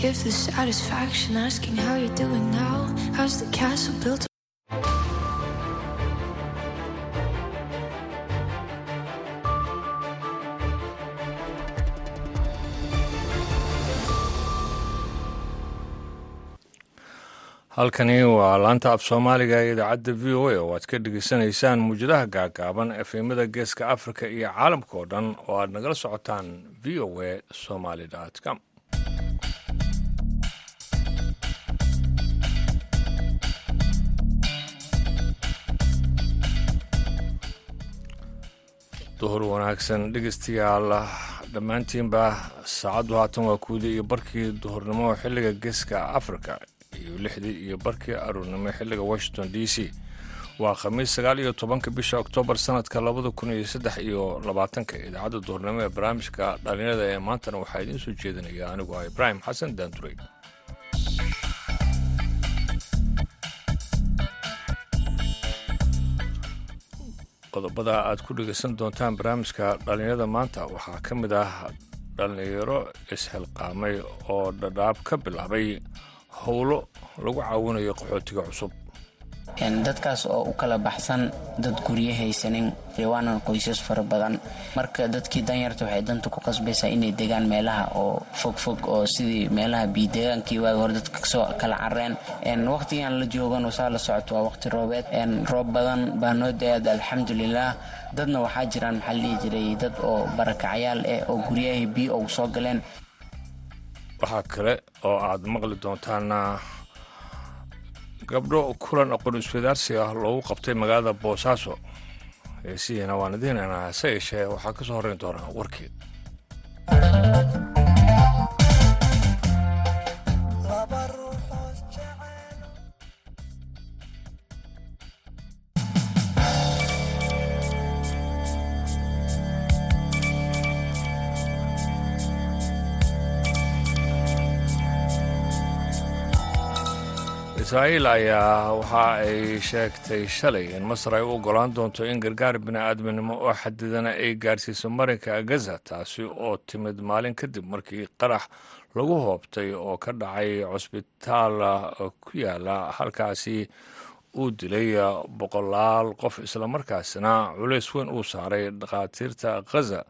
give the satisfaction asking how you're doing now. How's the castle built? halkani waa laanta af soomaaliga ee idaacadda v o a oo aad ka dhegeysanaysaan muwjadaha gaagaaban efemada geeska afrika iyo caalamka oo dhan oo aad nagala socotaan v o a somaly com duhur wanaagsan. Dhegeystayaal dhammaantiinba saacaddu haatan waa kuudii iyo barkii duhurnimo xilliga geeska afrika iyo lixdii iyo barkii aruurnimo xilliga washington d c. Waa khamiis sagaal iyo tobanka bisha oktoobar sanadka labada kun iyo saddex iyo labaatanka. Idaacadda duhurnimo ee barnaamijka dhalinyarada ee maantana waxaa idiin soo jeedinaya anigu ah ibraahim xasan daanduray qodobada aad ku dhegeysan doontaan barnaamijka dhalinyarada maanta. Waxaa ka mid ah dhalinyaro isxilqaamay oo dhadhaab ka bilaabay howlo lagu caawinayo qaxootiga cusub dadkaas oo u kala baxsan dad guryo haysanin reewaanan qoysas fara badan. Marka dadkii danyarta waxay danta ku qasbaysaa inay degaan meelaha oo fogfog oo sidii meelaha biidegaankii waagi hore dadka ka soo kala careen waqtigan la joogan saa la socoto waa waqti roobeed. Roob badan baa noo da'aad alxamdulilah dadna waxaa jiraan maxaa la jiray dad oo barakacayaal eh oo guryahay biyo ugu soo galeen. Waxaa kale oo aad maqli doontaan gabdho kulan aqoon iswadaarsi ah loogu qabtay magaalada boosaaso. Heesihiina waan idiinaynaa hase yeeshee waxaa ka soo horrayn doonaa warkii israa'iil ayaa waxa ay sheegtay shalay in masar ay u oggolaan doonto in gargaar bini'aadminimo oo xadidana ay gaarsiiso marinka gaza taasi oo timid maalin kadib markii qarax lagu hoobtay oo ka dhacay cusbitaal ku yaalla halkaasi uu dilay boqolaal qof islamarkaasina culays weyn uu saaray dhakhaatiirta ghaza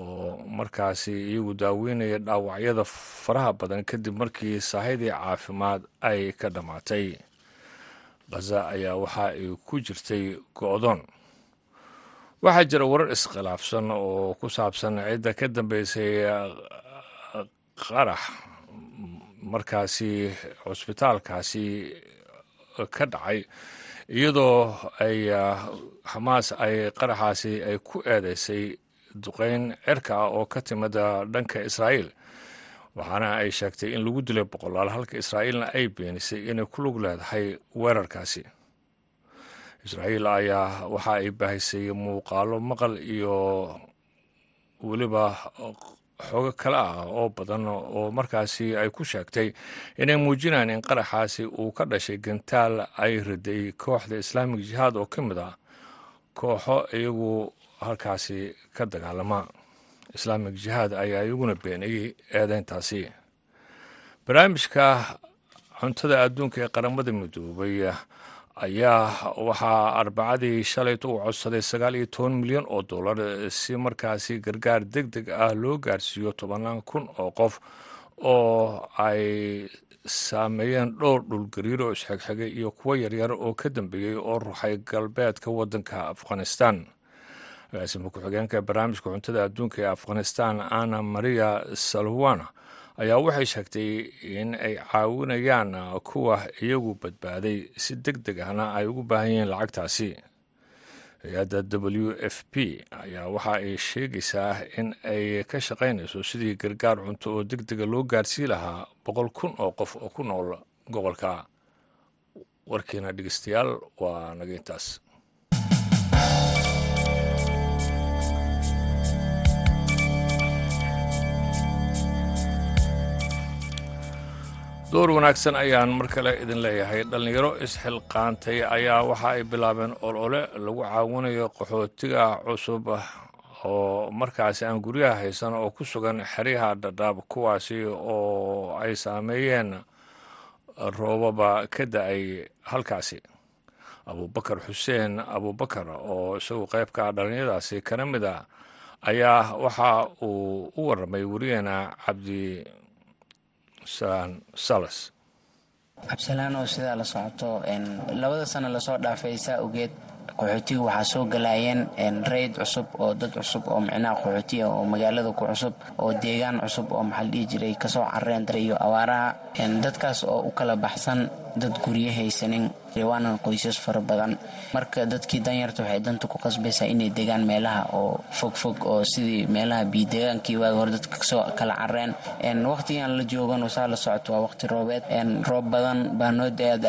oo markaasi iyagu daaweynaya dhaawacyada faraha badan kadib markii saahidii caafimaad ay ka dhammaatay khaza ayaa waxa ay ku jirtay go'doon. Waxaa jira warar iskhilaafsan oo ku saabsan cidda ka dambeysay qarax. Markaasi cusbitaalkaasi ka dhacay iyadoo ay xamaas ay qaraxaasi ay ku eedeysay duqeyn cirka ah oo ka timida dhanka israa'iil. Waxaana ay sheegtay in lagu dilay boqolaal halka israa'iilna ay beenisay inay ku lug leedahay weerarkaasi. Israa'iil ayaa waxa ay baahisay muuqaalo maqal iyo weliba xoogo kale ah oo badan oo markaasi ay ku sheegtay inay muujinaan in qaraxaasi uu ka dhashay gantaal ay riday kooxda islaamig jihaad oo ka mid ah kooxo iyagu halkaasi ka dagaalama islaamig jihaad ayaa iyaguna beenayey eedeyntaasi barnaamijka cuntada adduunka ee qaramada midoobay ayaa waxaa arbacadii shalayt uu codsaday sagaal iyo toban milyan oo dollar si markaasi gargaar deg deg ah loo gaarsiiyo tobanaan kun oo qof oo ay saameeyeen dhowr dhulgariir oo isxegxegay iyo kuwo yaryar oo ka dambeeyey oo ruxay galbeedka waddanka afghanistan agaasima ku-xigeenka barnaamijka cuntada adduunka ee afghanistan ana maria salwana ayaa waxay sheegtay in ay caawinayaan kuwa iyagu badbaaday si deg deg ahna ay ugu baahan yihiin lacagtaasi. Hay'adda w f p ayaa waxa ay sheegaysaa in ay ka shaqaynayso sidii gargaar cunto oo deg dega loo gaarsii lahaa boqol kun oo qof oo ku nool gobolka. Warkiina dhegeystayaal waa naga intaas door wanaagsan ayaan mar kale idin leeyahay. Dhallinyaro isxilqaantay ayaa waxa ay bilaabeen olole lagu caawinayo qaxootiga cusub oo markaasi aan guryaha haysan oo ku sugan xeryaha dhadhaab kuwaasi oo ay saameeyeen roobaba ka da'ay halkaasi. Abubakar xuseen abubakar oo isagu qeybka dhalinyadaasi kana mid a ayaa waxa uu u waramay wariyeena cabdi saan salas. Cabdisalaan sidaa la socoto labada sano la soo dhaafay saa ogeed qaxootiga waxaa soo galaayeen rayd cusub oo dad cusub oo micnaha qaxootiya oo magaalada ku cusub oo deegaan cusub oo maxaa la dhihi jiray ka soo careen dara iyo awaaraha. Dadkaas oo u kala baxsan dad guryo haysanin waanan qoysas fara badan. Marka dadkii danyarta waxay danta ku qasbaysaa inay degaan meelaha oo fogfog oo sidii meelaha biidegaankii waagi hore dadka ka soo kala careen waqtigan la joogan saa la socoto waa waqti roobeed. Roob badan baa noo da'aad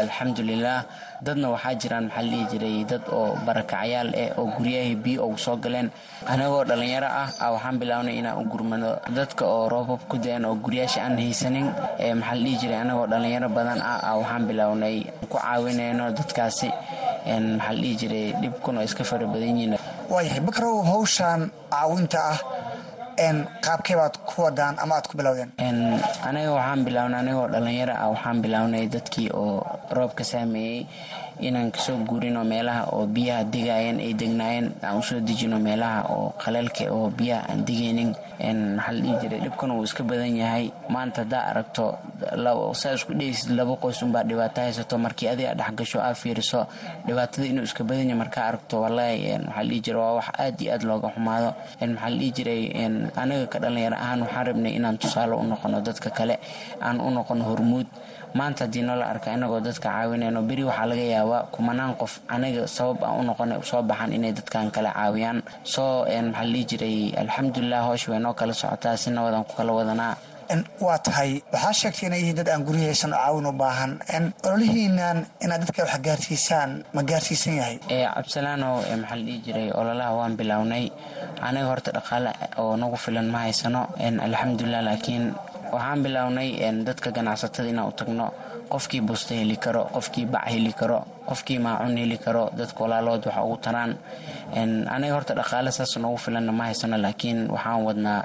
dadna waxaa jiraan maxaa la jiray dad oo barakacyaal ah oo guryahay biyo ugu soo galeen. Anagoo dhalinyaro ah waxaan bilaabnay inaan u gurmano dadka oo roobab ku da'een oo guryaasha aan haysanin. Maxaa la jiray anagoo dhalinyaro badan ah waxaan bilaabnay ku caawinayno dadkaasi maxaa la dhihi jiray dhibkun oo iska fara badan yihiin. Waayahay bakrow hawshaan caawinta ah qaabkee baad ku wadaan ama aad ku bilowdeen? Anaga waxaan bilaabnay anagoo dhalinyaro ah waxaan bilaabnay dadkii oo roobka saameeyey inaan ka soo guurino meelaha oo biyaha degaayeen ay degnaayeen aan u soo dejino meelaha oo qaleelka oo biyaha aan degaynin maxaa jiray? Dhibkan uu iska badan yahay. Maanta haddaa aragto saa isku dhehaysid laba qoys dhibaato haysato. Markii adig dhexgasho aa fiiriso dhibaatada inuu iska badan yahay markaa aragto wallaahi maxaa jiray? Waa wax aad iyo aad looga xumaado. Maxaa jiray? Anaga ka dhalinyaro ahaan waxaan rabnay inaan tusaale u noqono dadka kale aan u noqono hormuud maanta haddii noola arka inagoo dadka caawinayno beri waxaa laga yaabaa kumanaan qof anaga sabab aan u noqona soo baxan inay dadkan kala caawiyaan. Soo maxaa la dhihi jiray? Alxamdulilah hoosh way noo kala socotaa si nabadan ku kala wadanaa. Waa tahay waxaa sheegtay inay yihiin dad aan guryahaysan oo caawin u baahan. Ololihiinan inaad dadka wax gaarsiisaan ma gaarsiisan yahay? Cabdisalaanow maxaa la dhihi jiray? Ololaha waan bilownay. Anaga horta dhaqaale oo nagu filan ma haysano. Alxamdulilah laakiin waxaan bilownay dadka ganacsatada inaan u tagno qofkii busta heli karo qofkii bac heli karo qofkii maacun heli karo dadka walaalood waxa ugu taraan. Anaga horta dhaqaale saas noogu filanna ma haysano laakiin waxaan wadnaa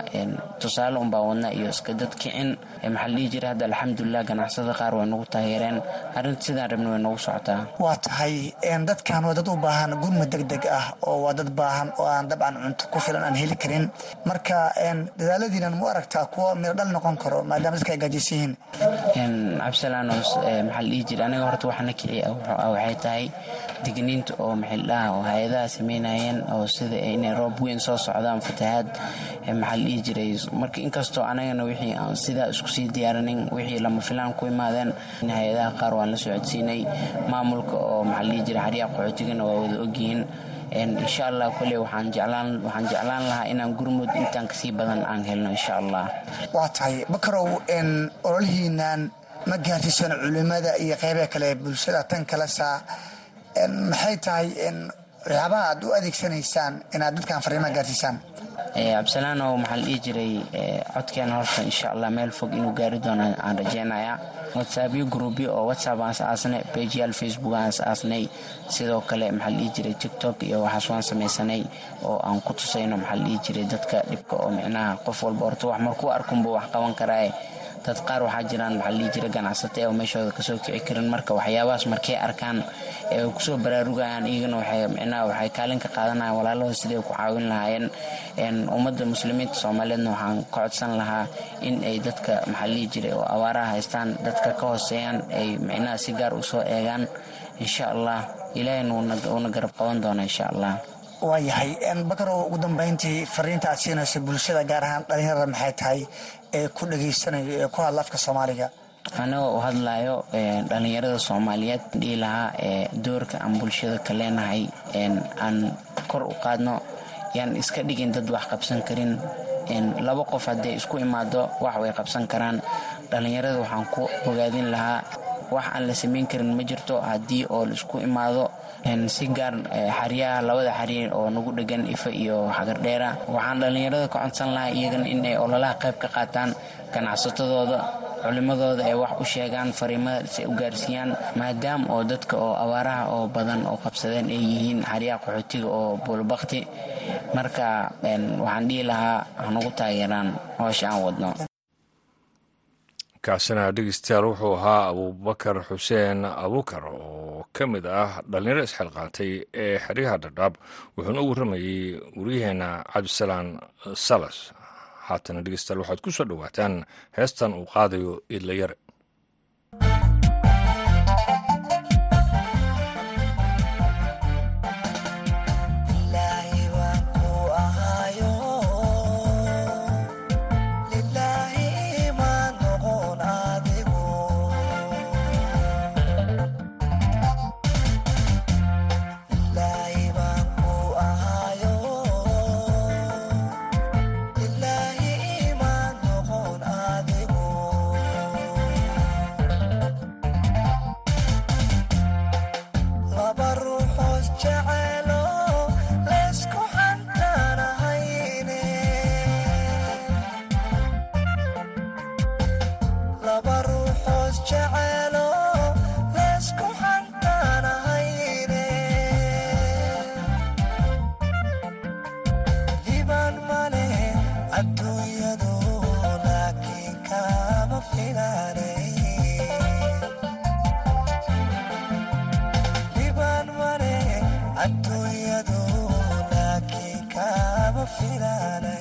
tusaale unbaan wadnaa iyo iska dad kicin. Maxaa la dhihi jira hadda alxamdulilah ganacsada qaar way nagu taageereen. Arrinta sidaan rabna way nagu socotaa. Waa tahay dadkan waa dad u baahan gurma deg deg ah oo waa dad baahan oo aan dabcan cunto ku filan aan heli karin. Marka dadaaladiinan mu aragtaa kuwa meel dhal noqon karo maadaama dadka ay gaajaysan yihiin cabdisalaan maxaa la horta waxana kiciya waxay tahay digniinta oo maxildhaha oo hay'adaha sameynayeen oo sida inay roob weyn soo socdaan fatahaad. Maxaa la dhihi jiray? Marka inkastoo anagana wixii aan sidaa isku sii diyaarinin wixii lama filaan ku imaadeen hay'adaha qaar waan la socodsiinay. Maamulka oo maxaa jiray xaryaha qaxootigana waa wada ogyihiin insha allah kole waxaan jeclaan lahaa inaan gurmud intaan ka sii badan aan helno insha allah waa tahay bakarow ololihiinan ma gaarsiisan culimada iyo qeybaha kale bulshada tan kalesa maxay tahay waxyaabaha aad u adeegsanaysaan inaad dadkan fariimaha gaarsiisaan cabdisalaanow maxaa la dhihi jiray codkeena horta insha allah meel fog inuu gaari doono aan rajeynayaa. Whatsappyo gruubyo oo whatsapp aan is-aasnay bejiyaal facebook aan is-aasnay sidoo kale maxaa la dhihi jiray tiktok iyo waxaas waan samaysanay oo aan ku tusayno maxaa la dhihi jiray dadka dhibka oo micnaha qof walba horta wax markuu arkunba wax qaban karaaye dad qaar waxaa jiraan maxaa jiray ganacsata oo meeshooda ka soo kici karin. Marka waxyaabahaas markay arkaan ee ku soo baraarugayaan iyagana waxay micnaha waxay kaalin ka qaadanayaan walaalahooda siday ku caawin lahaayeen. Ummadda muslimiinta soomaaliyeedna waxaan ka codsan lahaa in ay dadka maxaa la jiray oo abaaraha haystaan dadka ka hooseeyaan ay micnaha si gaar u soo eegaan. Insha allah ilaahayna uuna garab qaban doona insha allah waayahay bakarow ugu dambeyntii fariinta aad siinayso bulshada gaar ahaan dhalinyarada maxay tahay ee ku dhageysanayo ee ku hadla afka soomaaliga? Anagoo u hadlayo dhalinyarada soomaaliyeed dhihi lahaa doorka aan bulshada ka leenahay aan kor u qaadno yaan iska dhigin dad wax qabsan karin laba qof hadday isku imaado wax way qabsan karaan. Dhalinyarada waxaan ku ogaadin lahaa wax aan la samayn karin ma jirto. Haddii oo la isku imaado si gaar xaryaha labada xarye oo nagu dhegan ifa iyo xagardheera waxaan dhallinyarada ka codsan lahaa iyagana inay ololaha qayb ka qaataan ganacsatadooda culimadooda ay wax u sheegaan fariimada si u gaarsiiyaan maadaama oo dadka oo abaaraha oo badan oo qabsadeen ay yihiin xaryaha qaxootiga oo buulbakti marka waxaan dhihi lahaa hanugu taageeraan hoosha aan wadno kaasina dhegeystayaal wuxuu ahaa abuubakar xuseen abuukar oo ka mid ah dhallinyaro isxilqaantay ee xeryaha dhadhaab wuxuuna u warramayey waryaheena cabdisalaan salas. Haatana dhegeystayaal waxaad ku soo dhowaataan heestan uu qaadayo idlayare lama maarmo walaalnimo lama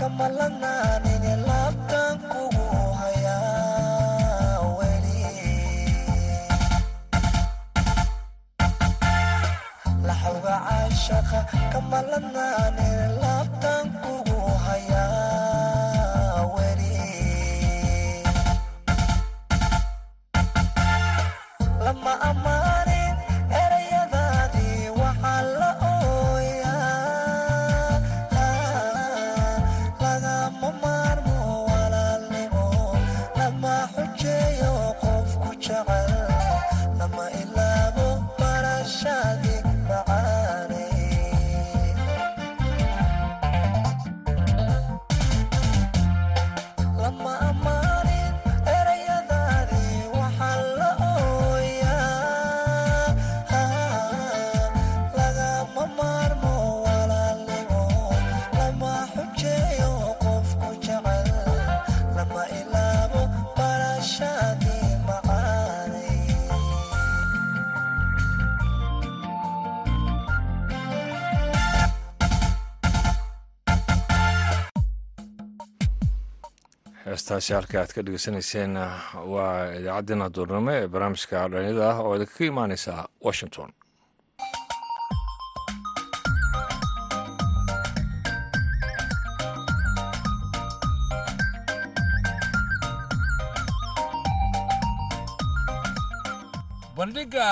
xujeeyo heestaasi halka aad ka dhegeysanayseen waa idaacaddeenna duurnimo ee barnaamijka dhalinyada ah oo idinkaga imaaneysa washington. Bandhiga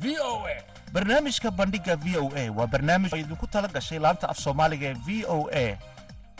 v o a. Barnaamijka bandhiga v o a waa barnaamij idinku tala gashay laanta af soomaaliga ee v o a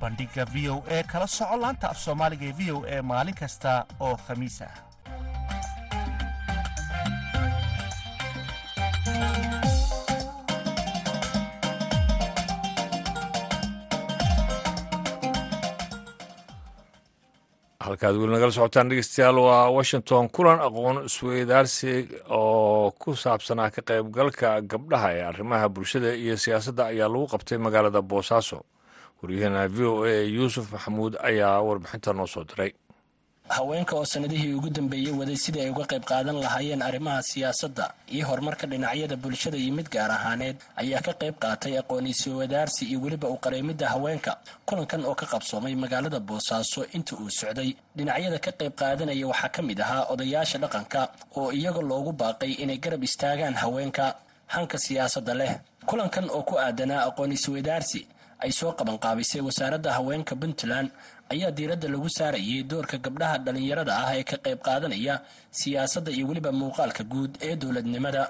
bandhiga v o e kala soco laanta af soomaaliga ee v o e maalin kasta oo khamiis ah. Halkaad weli nagala socotaan dhegeystayaal waa washington. Kulan aqoon isweydaarsi oo ku saabsanaa ka qaybgalka gabdhaha ee arrimaha bulshada iyo siyaasadda ayaa lagu qabtay magaalada boosaaso waryaheena v o a yuusuf maxamuud ayaa warbixinta noo soo diray. Haweenka oo sanadihii ugu dambeeyey waday sidii ay uga qayb qaadan lahaayeen arrimaha siyaasadda iyo horumarka dhinacyada bulshada iyo mid gaar ahaaneed ayaa ka qayb qaatay aqoon-isyo wadaarsi iyo weliba u qareemidda haweenka kulankan oo ka qabsoomay magaalada boosaaso inta uu socday. Dhinacyada ka qayb qaadanaya waxaa ka mid ahaa odayaasha dhaqanka oo iyaga loogu baaqay inay garab istaagaan haweenka. Hanka siyaasadda leh kulankan oo ku aadanaa aqoon-isyo wadaarsi ay soo qabanqaabisay wasaaradda haweenka puntland ayaa diiradda lagu saarayay doorka gabdhaha dhallinyarada ah ee ka qayb qaadanaya siyaasadda iyo weliba muuqaalka guud ee dowladnimada.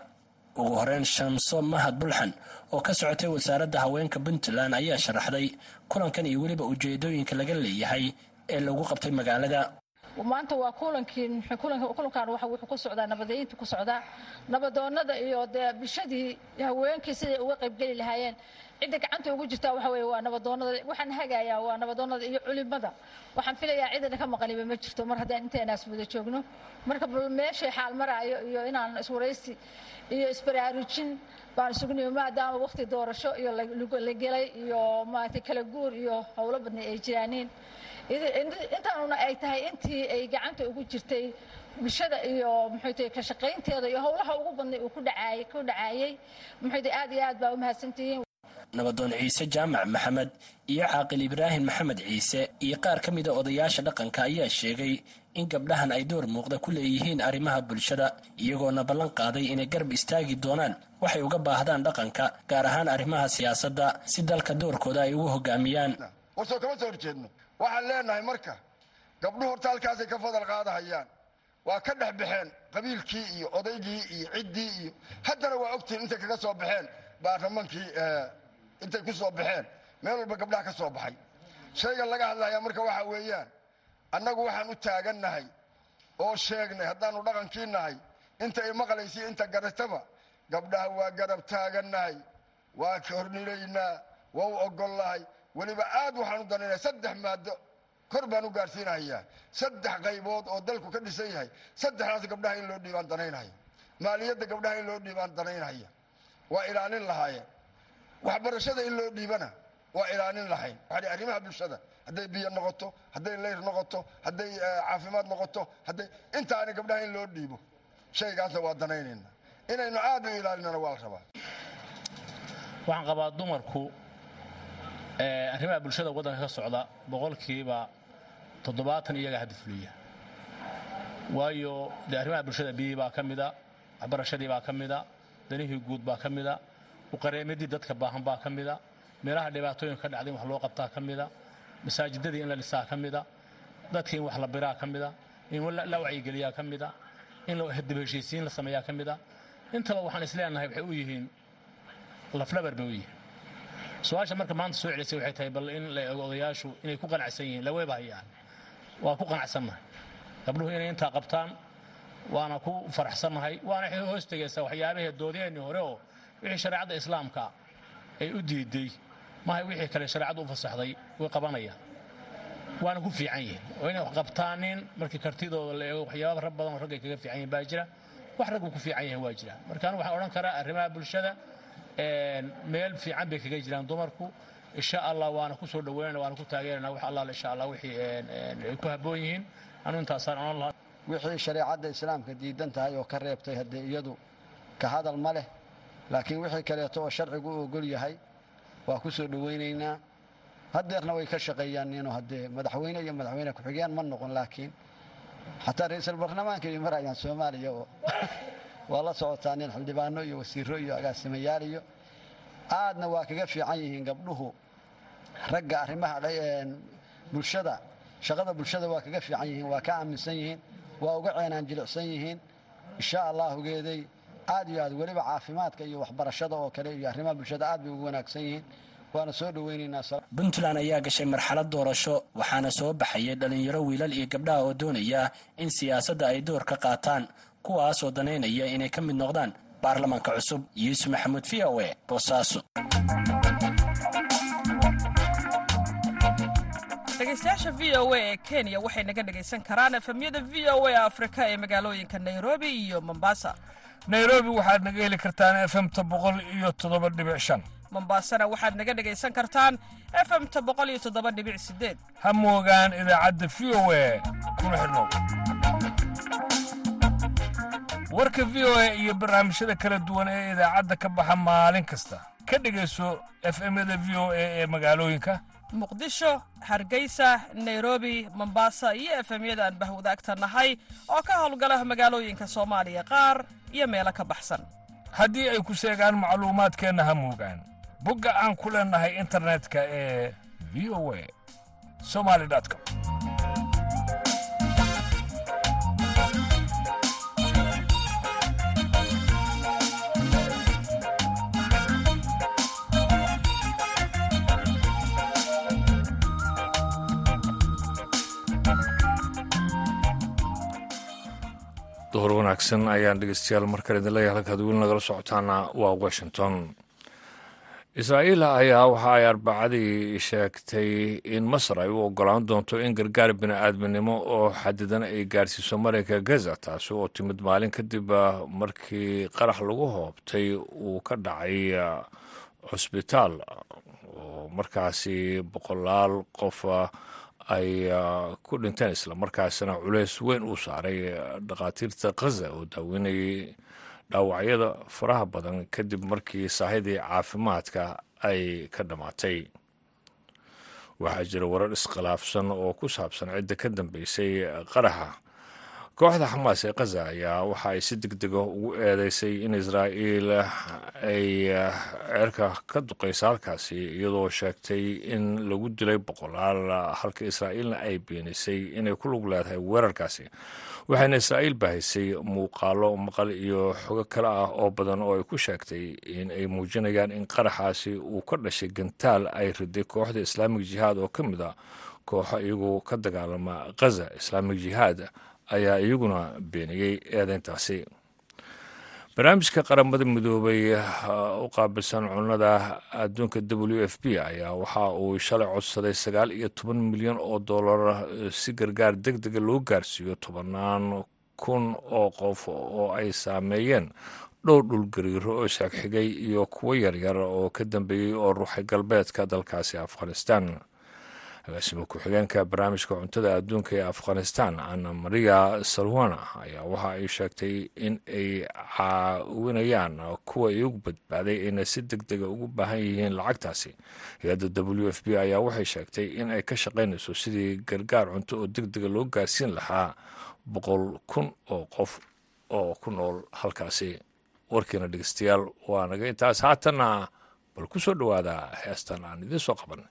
Ugu horeyn shamso mahad bulxan oo ka socotay wasaaradda haweenka puntland ayaa sharaxday kulankan iyo weliba ujeedooyinka laga leeyahay ee lagu qabtay magaalada. Maanta waa kulankii kulankan wuxuu ku socdaa nabadeynta ku socdaa nabadoonada iyo dee bulshadii haweenkii siday uga qaybgeli lahaayeen cidda gacanta ugu jirtaa waxa weye waa nabadoonada waxaan hagayaa waa nabadoonada iyo culimada waxaan filayaa cidana ka maqaniba ma jirto. Mar haddaan inteenaas wada joogno. Marka meeshay xaal maraayo iyo inaan iswaraysi iyo isbaraarujin baan isugnimi maadaama waqti doorasho iyo la gelay iyo maaragtay kala guur iyo howlo badnay ay jiraaniin intaanuna ay tahay intii ay gacanta ugu jirtay bulshada iyo muxuuta ka shaqaynteeda iyo howlaha ugu badnay uu ku dhacaayay ku dhacaayay muxuuta aad iyo aad baa u mahadsantihiin nabadoon ciise jaamac maxamed iyo caaqil ibraahim maxamed ciise iyo qaar ka mida odayaasha dhaqanka ayaa sheegay in gabdhahan ay door muuqda ku leeyihiin arrimaha bulshada iyagoona ballan qaaday inay garab istaagi doonaan waxay uga baahdaan dhaqanka gaar ahaan arrimaha siyaasadda si dalka doorkooda ay ugu hogaamiyaan. Warsoo kama soo horjeedno. Waxaan leenahay marka gabdhuhu horta halkaasay ka fadal qaadahayaan. Waa ka dhex baxeen qabiilkii iyo odaygii iyo ciddii iyo haddana waa ogtihiin intay kaga soo baxeen baarlamankii intay ku soo baxeen. Meel walba gabdhaha ka soo baxay. Shayga laga hadlayaa marka waxa weeyaan annagu waxaan u taagannahay oo sheegnay haddaanu dhaqankii nahay inta i maqlaysiyo inta garataba gabdhaha waa garab taagannahay waa ka hornilaynaa waa u ogollahay weliba aad waxaan u danaynaya saddex maado kor baan u gaadhsiinahayaa saddex qaybood oo dalku ka dhisan yahay. Saddexdaas gabdhaha in loo dhiibaan danaynhaya maaliyadda gabdhaha in loo dhiibaan danaynhaya waa ilaalin lahaayeen waxbarashada in loo dhiibana waa ilaalin lahayn. Waxaa arrimaha bulshada hadday biyo noqoto hadday leyr noqoto hadday caafimaad noqoto hadday intaani gabdhaha in loo dhiibo shaygaasna waa danaynayna. Inaynu aad u ilaalinana waa la rabaa. Waxaan qabaa dumarku arrimaha bulshada waddanka ka socda boqolkiiba toddobaatan iyaga hadda fuliya. Waayo dee arrimaha bulshada biyihii baa ka mida waxbarashadii baa ka mida danihii guud baa ka mida uqareemadii dadka baahan baa ka mida meelaha dhibaatooyinka ka dhacday in wax loo qabtaa ka mida masaajidadii in la dhisaa ka mida dadkii in wax la biraa ka mida in la wacyigeliyaa ka mida in dib heshiisiin la sameeyaa ka mida intaba waxaan isleenahay waxay u yihiin laflabar bay u yihiin. Su'aasha marka maanta soo celisay waxay tahay bal in la ego odayaashu inay ku qanacsan yihiin. Laweeba hayaan waa ku qanacsannahay gabdhuhu inay intaa qabtaan waana ku faraxsannahay waana hoos tegaysaa waxyaabahee doodeennii hore oo wixii shareecadda islaamka ay u diiday mahay wixii kale shareecaddu u fasaxday way qabanayaan waana ku fiican yihiin. Oo inay wax qabtaanin markii kartidooda la eego waxyaaba rag badan oo rag ay kaga fiican yihiin baa jira. Wax raggu ku fiican yahay waa jira. Marka anigu waxaan odhan karaa arrimaha bulshada meel fiican bay kaga jiraan dumarku. Insha allah waana ku soo dhaweynana waana ku taageerana wax allaale insha allah wixii ay ku habboon yihiin. Anu intaasaan odhan lahaa. Wixii shareecadda islaamka diidan tahay oo ka reebtay haddee iyadu ka hadal ma leh laakiin wixii kaleeto oo sharcigu u ogol yahay waa ku soo dhowaynaynaa haddeerna way ka shaqeeyaan inuu haddee madaxweyne iyo madaxweyne ku-xigeen ma noqon laakiin xataa ra'iisul baarlamaanka iyo marayaan soomaaliya oo waa la socotaa nin xildhibaano iyo wasiiro iyo agaasimayaal iyo aadna waa kaga fiican yihiin gabdhuhu. Ragga arrimaha bulshada shaqada bulshada waa kaga fiican yihiin waa ka aaminsan yihiin waa uga ceenaan jilicsan yihiin. Insha allaahugeeday aad iyo aad weliba caafimaadka iyo waxbarashada oo kale iyo arrimaha bulshada aad bay ugu wanaagsan yihiin. Waana soo dhoweynaynaa puntland ayaa gashay marxalad doorasho waxaana soo baxayay dhallinyaro wiilal iyo gabdhaha oo doonaya in siyaasadda ay door ka qaataan kuwaasoo danaynaya inay ka mid noqdaan baarlamaanka cusub. Yuusuf maxamuud v o e boosaaso dhegeystayaasha v o a ee kenya waxay naga dhegaysan karaan efemyada v o a afrika ee magaalooyinka nairobi iyo mombasa nairobi waxaad naga heli kartaan efemta boqol iyo toddoba dhibic shan. Mombasana waxaad naga dhegaysan kartaan efemta boqol iyo toddoba dhibic sideed. Ha moogaan idaacadda v o a kuna xidhnow warka v o a iyo barnaamijyada kala duwan ee idaacadda ka baxa maalin kasta. Ka dhegayso efemyada v o a ee magaalooyinka. Muqdisho hargeysa nairobi mombasa iyo efemyada aan bahwadaagta nahay oo ka howlgala magaalooyinka soomaaliya. Qaar iyo meelo ka baxsan. Haddii ay ku seegaan macluumaadkeenna ha moogaan. Bogga aan ku leennahay internetka ee v o a somali com duhur wanaagsan ayaan dhegeystayaal markale idin leeyahay halkaad weli nagala socotaana waa washington. Israa'iil ayaa waxa ay arbacadii sheegtay in masar ay u ogolaan doonto in gargaar bini-aadminimo oo xadidan ay gaarsiiso maraykanka gaza taasi oo timid maalin kadib markii qarax lagu hoobtay uu ka dhacay cusbitaal oo markaasi boqolaal qof ay ku dhinteen islamarkaasina culeys weyn uu saaray dhakhaatiirta khaza oo daaweynayay dhaawacyada faraha badan kadib markii saahidii caafimaadka ay ka dhammaatay waxaa jira warar iskhilaafsan oo ku saabsan cidda ka dambeysay qaraxa kooxda xamaas ee khaza ayaa waxa ay si deg dega ugu eedeysay in israa'iil ay ceerka ka duqaysa halkaasi iyadoo sheegtay in lagu dilay boqolaal halka israa'iilna ay beenisay inay ku lug leedahay weerarkaasi. Waxayna israa'iil baahisay muuqaalo maqal iyo xogo kale ah oo badan oo ay ku sheegtay in ay muujinayaan in qaraxaasi uu ka dhashay gantaal ay riday kooxda islaamig jihaad oo ka mid a kooxo iyagu ka dagaalama khaza islaamig jihaad ayaa iyaguna beeniyey eedeyntaasi barnaamijka qaramada midoobay u qaabilsan cunnada adduunka w f b ayaa waxa uu shalay codsaday sagaal iyo toban milyan oo dollar si gargaar deg dega loo gaarsiiyo tobanaan kun oo qof oo ay saameeyeen dhowr dhulgariiro oo sheegxigay iyo kuwo yaryar oo ka dambeeyey oo ruuxay galbeedka dalkaasi afghanistan agaasima ku-xigeenka barnaamijka cuntada adduunka ee afghanistan ana maria salwana ayaa waxa ay sheegtay in ay caawinayaan kuwa iyagu badbaaday ayna si deg dega ugu baahan yihiin lacagtaasi. Hay'adda w f b ayaa waxay sheegtay in ay ka shaqaynayso sidii gargaar cunto oo deg dega loo gaarsiin lahaa boqol kun oo qof oo ku nool halkaasi. Warkiina dhegeystayaal waa naga intaas haatanna bal ku soo dhowaada heestan aan idiin soo qaban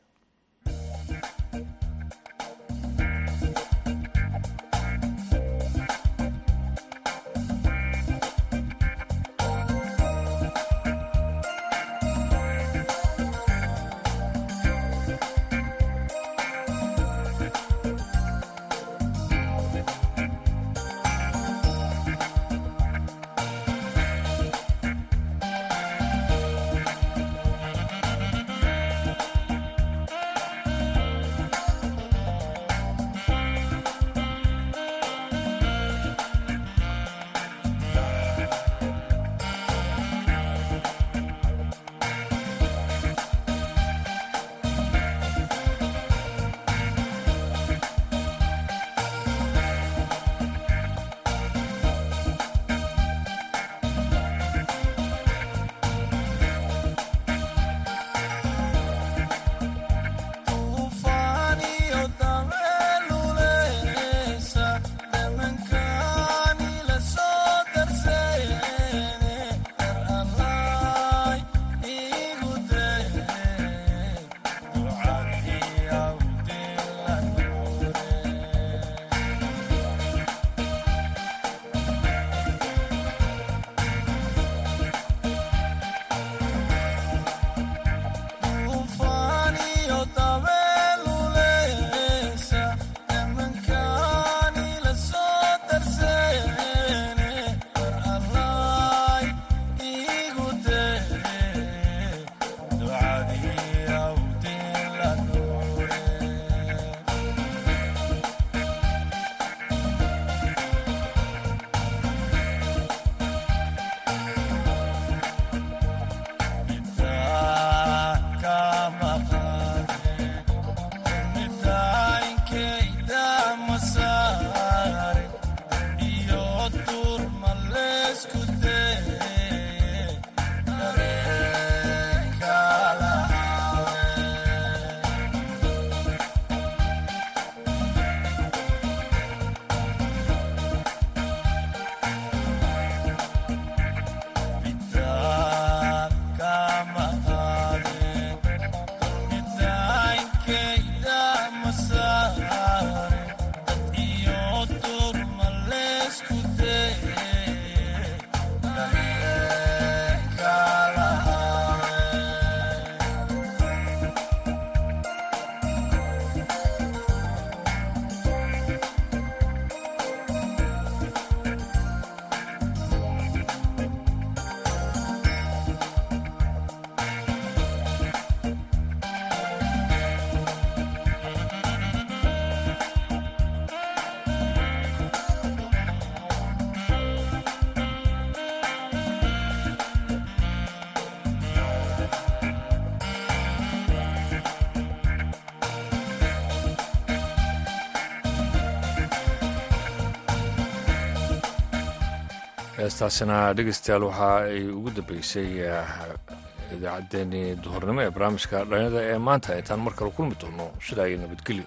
heestaasina dhegeystayaal waxa ay ugu dambeysay idaacaddeenii duhurnimo ee barnaamijka dhalinyada ee maanta intaan mar kale kulmi doono sidaa iyo nabadgelyo